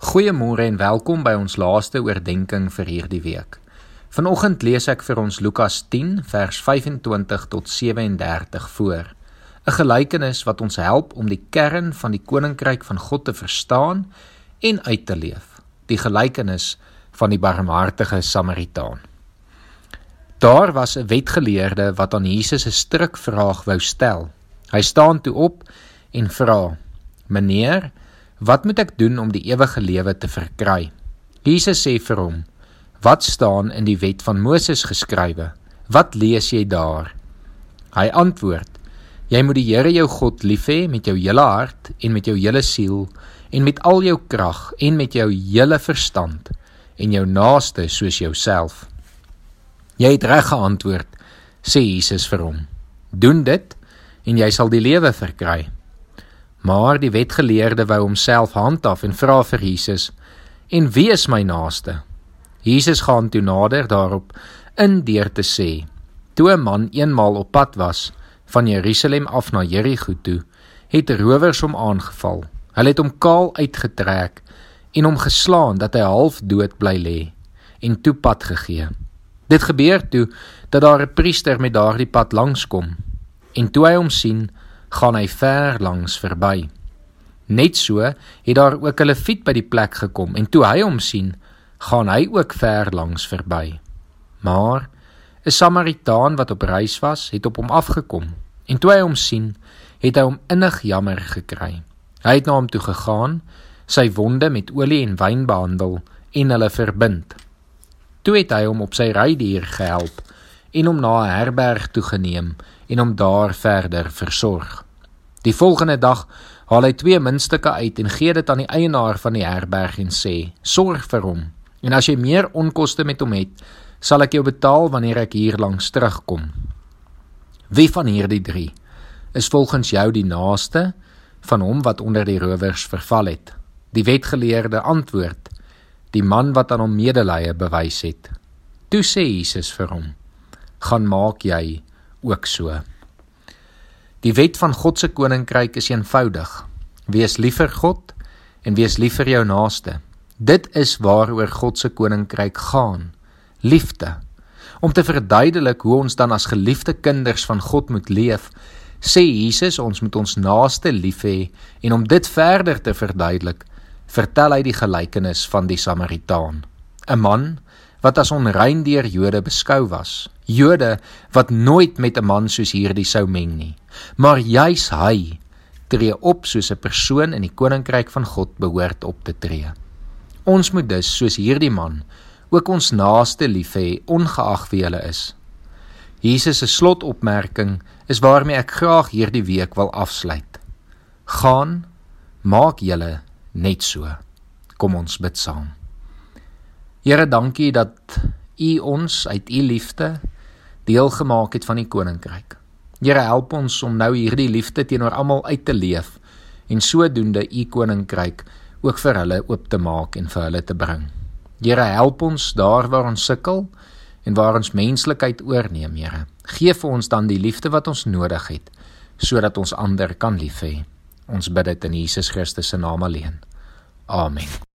Goeiemôre en welkom by ons laaste oordeenking vir hierdie week. Vanoggend lees ek vir ons Lukas 10 vers 25 tot 37 voor. 'n Gelykenis wat ons help om die kern van die koninkryk van God te verstaan en uit te leef. Die gelykenis van die barmhartige Samaritaan. Daar was 'n wetgeleerde wat aan Jesus 'n strikvraag wou stel. Hy staan toe op en vra: "Meneer, Wat moet ek doen om die ewige lewe te verkry? Jesus sê vir hom: Wat staan in die wet van Moses geskrywe? Wat lees jy daar? Hy antwoord: Jy moet die Here jou God lief hê met jou hele hart en met jou hele siel en met al jou krag en met jou hele verstand en jou naaste soos jouself. Jy het reg geantwoord, sê Jesus vir hom. Doen dit en jy sal die lewe verkry. Maar die wetgeleerde wou homself handhaaf en vra vir Jesus: "En wie is my naaste?" Jesus gaan toe nader daarop in deur te sê: "Toe 'n man eenmaal op pad was van Jerusalem af na Jerigo toe, het rowers hom aangeval. Hulle het hom kaal uitgetrek en hom geslaan dat hy half dood bly lê en toe pad gegee. Dit gebeur toe dat daar 'n priester met daardie pad langskom en toe hy hom sien, gaan hy ver langs verby. Net so het daar ook 'n leviet by die plek gekom en toe hy hom sien, gaan hy ook ver langs verby. Maar 'n Samaritaan wat op reis was, het op hom afgekom en toe hy hom sien, het hy hom innig jammer gekry. Hy het na hom toe gegaan, sy wonde met olie en wyn behandel en hulle verbind. Toe het hy hom op sy rydier gehelp en hom na 'n herberg toegeneem en hom daar verder versorg. Die volgende dag haal hy twee muntstukke uit en gee dit aan die eienaar van die herberg en sê: "Sorg vir hom. En as jy meer onkoste met hom het, sal ek jou betaal wanneer ek hier langs terugkom." Wie van hierdie 3 is volgens jou die naaste van hom wat onder die rowers verval het? Die wetgeleerde antwoord: Die man wat aan hom medelee bewys het. Toe sê Jesus vir hom: gaan maak jy ook so. Die wet van God se koninkryk is eenvoudig. Wees lief vir God en wees lief vir jou naaste. Dit is waaroor God se koninkryk gaan. Liefde. Om te verduidelik hoe ons dan as geliefde kinders van God moet leef, sê Jesus ons moet ons naaste lief hê en om dit verder te verduidelik, vertel hy die gelykenis van die Samaritaan. 'n Man wat as onrein deur Jode beskou was. Jode wat nooit met 'n man soos hierdie sou meng nie. Maar juis hy tree op soos 'n persoon in die koninkryk van God behoort op te tree. Ons moet dus soos hierdie man ook ons naaste lief hê ongeag wie hulle is. Jesus se slotopmerking is waarmee ek graag hierdie week wil afsluit. Gaan maak julle net so. Kom ons bid saam. Here, dankie dat U ons uit U liefde deel gemaak het van die koninkryk. Here, help ons om nou hierdie liefde teenoor almal uit te leef en sodoende U koninkryk ook vir hulle oop te maak en vir hulle te bring. Here, help ons daar waar ons sukkel en waar ons menslikheid oorneem, Here. Geef vir ons dan die liefde wat ons nodig het sodat ons ander kan lief hê. Ons bid dit in Jesus Christus se naam alleen. Amen.